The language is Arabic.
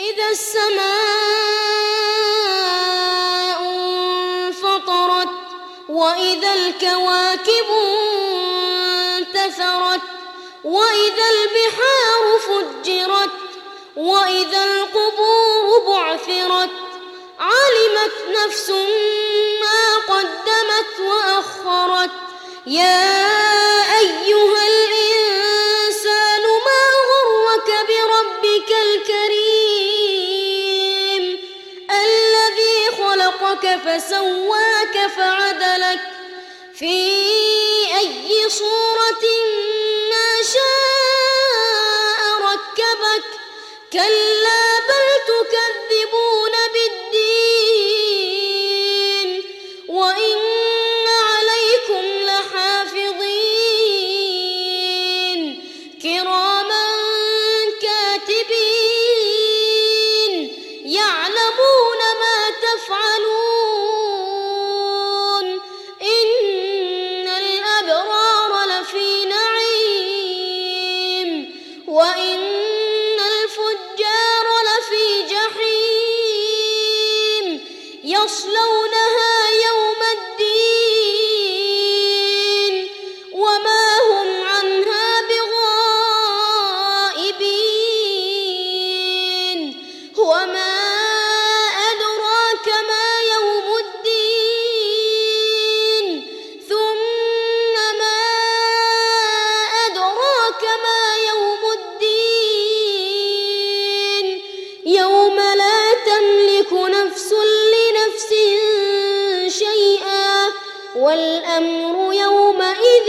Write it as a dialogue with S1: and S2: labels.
S1: إذا السماء انفطرت وإذا الكواكب انتثرت وإذا البحار فجرت وإذا القبور بعثرت علمت نفس ما قدمت وأخرت يا خلقك فسواك فعدلك في أي صورة ما شاء ركبك كلا بل تكذبون يصلونها والأمر يومئذ